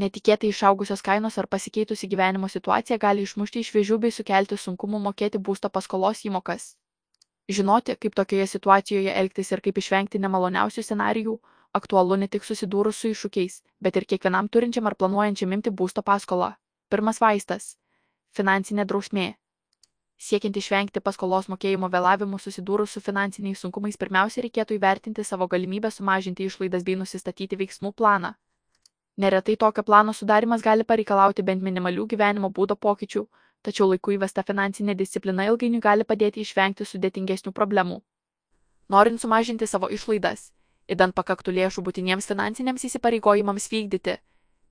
Netikėtai išaugusios kainos ar pasikeitusi gyvenimo situacija gali išmušti iš vėžių bei sukelti sunkumų mokėti būsto paskolos įmokas. Žinoti, kaip tokioje situacijoje elgtis ir kaip išvengti nemaloniausių scenarijų, aktualu ne tik susidūrus su iššūkiais, bet ir kiekvienam turinčiam ar planuojančiam imti būsto paskolą. Pirmas vaistas - finansinė drausmė. Siekiant išvengti paskolos mokėjimo vėlavimų susidūrus su finansiniais sunkumais, pirmiausia reikėtų įvertinti savo galimybę sumažinti išlaidas bei nusistatyti veiksmų planą. Neretai tokio plano sudarimas gali pareikalauti bent minimalių gyvenimo būdo pokyčių, tačiau laiku įvesta finansinė disciplina ilgainiui gali padėti išvengti sudėtingesnių problemų. Norint sumažinti savo išlaidas, įdant pakaktų lėšų būtiniems finansiniams įsipareigojimams vykdyti,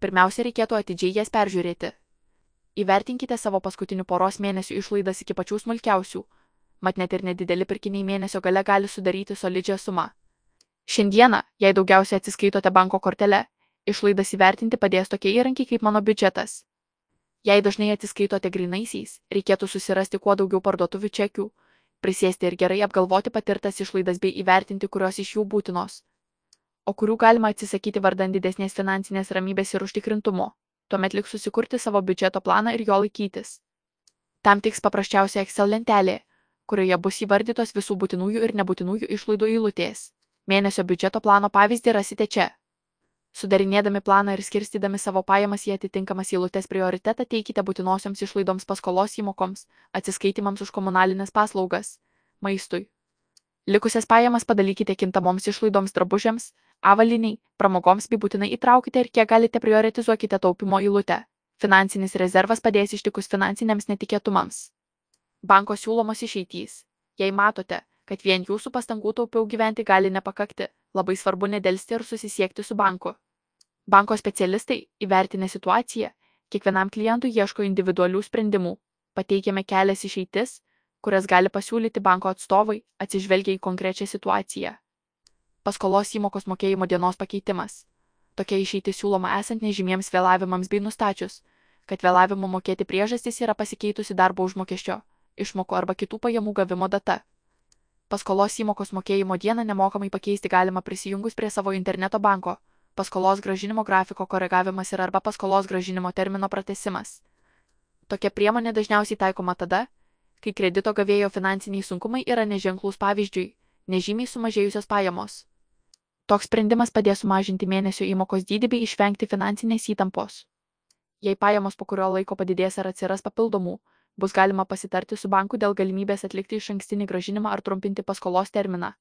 pirmiausia reikėtų atidžiai jas peržiūrėti. Įvertinkite savo paskutinių poros mėnesių išlaidas iki pačių smulkiausių, mat net ir nedideli pirkiniai mėnesio gale gali sudaryti solidžią sumą. Šiandieną, jei daugiausiai atsiskaitote banko kortelę, išlaidas įvertinti padės tokie įrankiai kaip mano biudžetas. Jei dažnai atsiskaitote grinaisiais, reikėtų susirasti kuo daugiau parduotuvių čekių, prisėsti ir gerai apgalvoti patirtas išlaidas bei įvertinti, kurios iš jų būtinos, o kurių galima atsisakyti vardan didesnės finansinės ramybės ir užtikrintumo tuomet liks susikurti savo biudžeto planą ir jo laikytis. Tam tiks paprasčiausia Excel lentelė, kurioje bus įvardytos visų būtinųjų ir nebūtinųjų išlaidų eilutės. Mėnesio biudžeto plano pavyzdį rasite čia. Sudarinėdami planą ir skirstydami savo pajamas į atitinkamas eilutes prioritetą teikite būtinosioms išlaidoms paskolos įmokoms, atsiskaitimams už komunalinės paslaugas, maistui. Likusias pajamas padalykite kintamoms išlaidoms drabužiams, avaliniai, pramogoms bei būtinai įtraukite ir kiek galite prioritizuokite taupimo eilutę. Finansinis rezervas padės ištikus finansiniams netikėtumams. Banko siūlomos išeitys. Jei matote, kad vien jūsų pastangų taupiau gyventi gali nepakakti, labai svarbu nedelsti ir susisiekti su banku. Banko specialistai, įvertinę situaciją, kiekvienam klientui ieško individualių sprendimų. Pateikiame kelias išeitis, kurias gali pasiūlyti banko atstovai, atsižvelgia į konkrečią situaciją paskolos įmokos mokėjimo dienos pakeitimas. Tokia išeitis siūloma esant nežymiems vėlavimams bei nustačius, kad vėlavimo mokėti priežastys yra pasikeitusi darbo užmokesčio, išmokų arba kitų pajamų gavimo data. Paskolos įmokos mokėjimo dieną nemokamai pakeisti galima prisijungus prie savo interneto banko, paskolos gražinimo grafiko koregavimas ir arba paskolos gražinimo termino pratesimas. Tokia priemonė dažniausiai taikoma tada, kai kredito gavėjo finansiniai sunkumai yra neženklus pavyzdžiui, nežymiai sumažėjusios pajamos. Toks sprendimas padės sumažinti mėnesio įmokos dydį bei išvengti finansinės įtampos. Jei pajamos po kurio laiko padidės ar atsiras papildomų, bus galima pasitarti su banku dėl galimybės atlikti iš ankstinį gražinimą ar trumpinti paskolos terminą.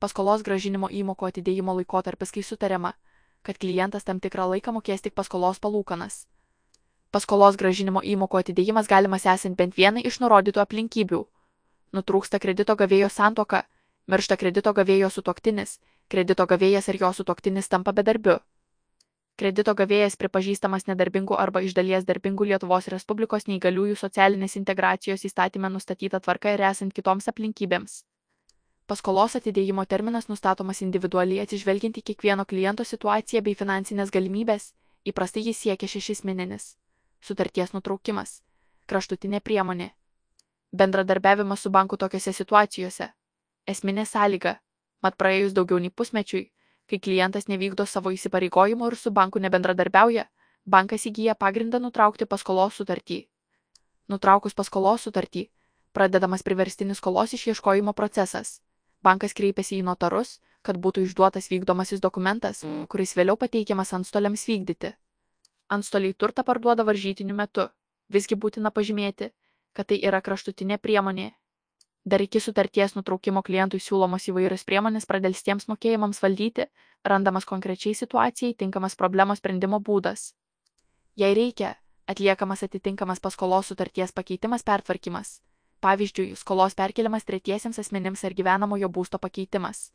Paskolos gražinimo įmoko atidėjimo laikotarpis, kai sutariama, kad klientas tam tikrą laiką mokės tik paskolos palūkanas. Paskolos gražinimo įmoko atidėjimas galimas esant bent vienai iš nurodytų aplinkybių. Nutrūksta kredito gavėjo santoka, miršta kredito gavėjo sutoktinis, kredito gavėjas ir jo sutoktinis tampa bedarbiu. Kredito gavėjas pripažįstamas nedarbingu arba iš dalies darbingu Lietuvos Respublikos neįgaliųjų socialinės integracijos įstatymę nustatyta tvarka ir esant kitoms aplinkybėms. Paskolos atidėjimo terminas nustatomas individualiai atsižvelgiant į kiekvieno kliento situaciją bei finansinės galimybės, įprastai jis siekia šešis mėnesis. Sutarties nutraukimas. Kraštutinė priemonė. Bendradarbiavimas su banku tokiuose situacijose. Esminė sąlyga mat praėjus daugiau nei pusmečiui, kai klientas nevykdo savo įsipareigojimų ir su banku nebendradarbiauja, bankas įgyja pagrindą nutraukti paskolos sutartį. Nutraukus paskolos sutartį, pradedamas priverstinis skolos išieškojimo procesas. Bankas kreipiasi į notarus, kad būtų išduotas vykdomasis dokumentas, kuris vėliau pateikiamas antstoliams vykdyti. Antstoliai turtą parduoda varžytiniu metu. Visgi būtina pažymėti, kad tai yra kraštutinė priemonė, Dar iki sutarties nutraukimo klientui siūlomos įvairios priemonės pradelstiems mokėjimams valdyti, randamas konkrečiai situacijai tinkamas problemos sprendimo būdas. Jei reikia, atliekamas atitinkamas paskolos sutarties pakeitimas pertvarkymas. Pavyzdžiui, skolos perkeliamas tretiesiems asmenims ar gyvenamojo būsto pakeitimas.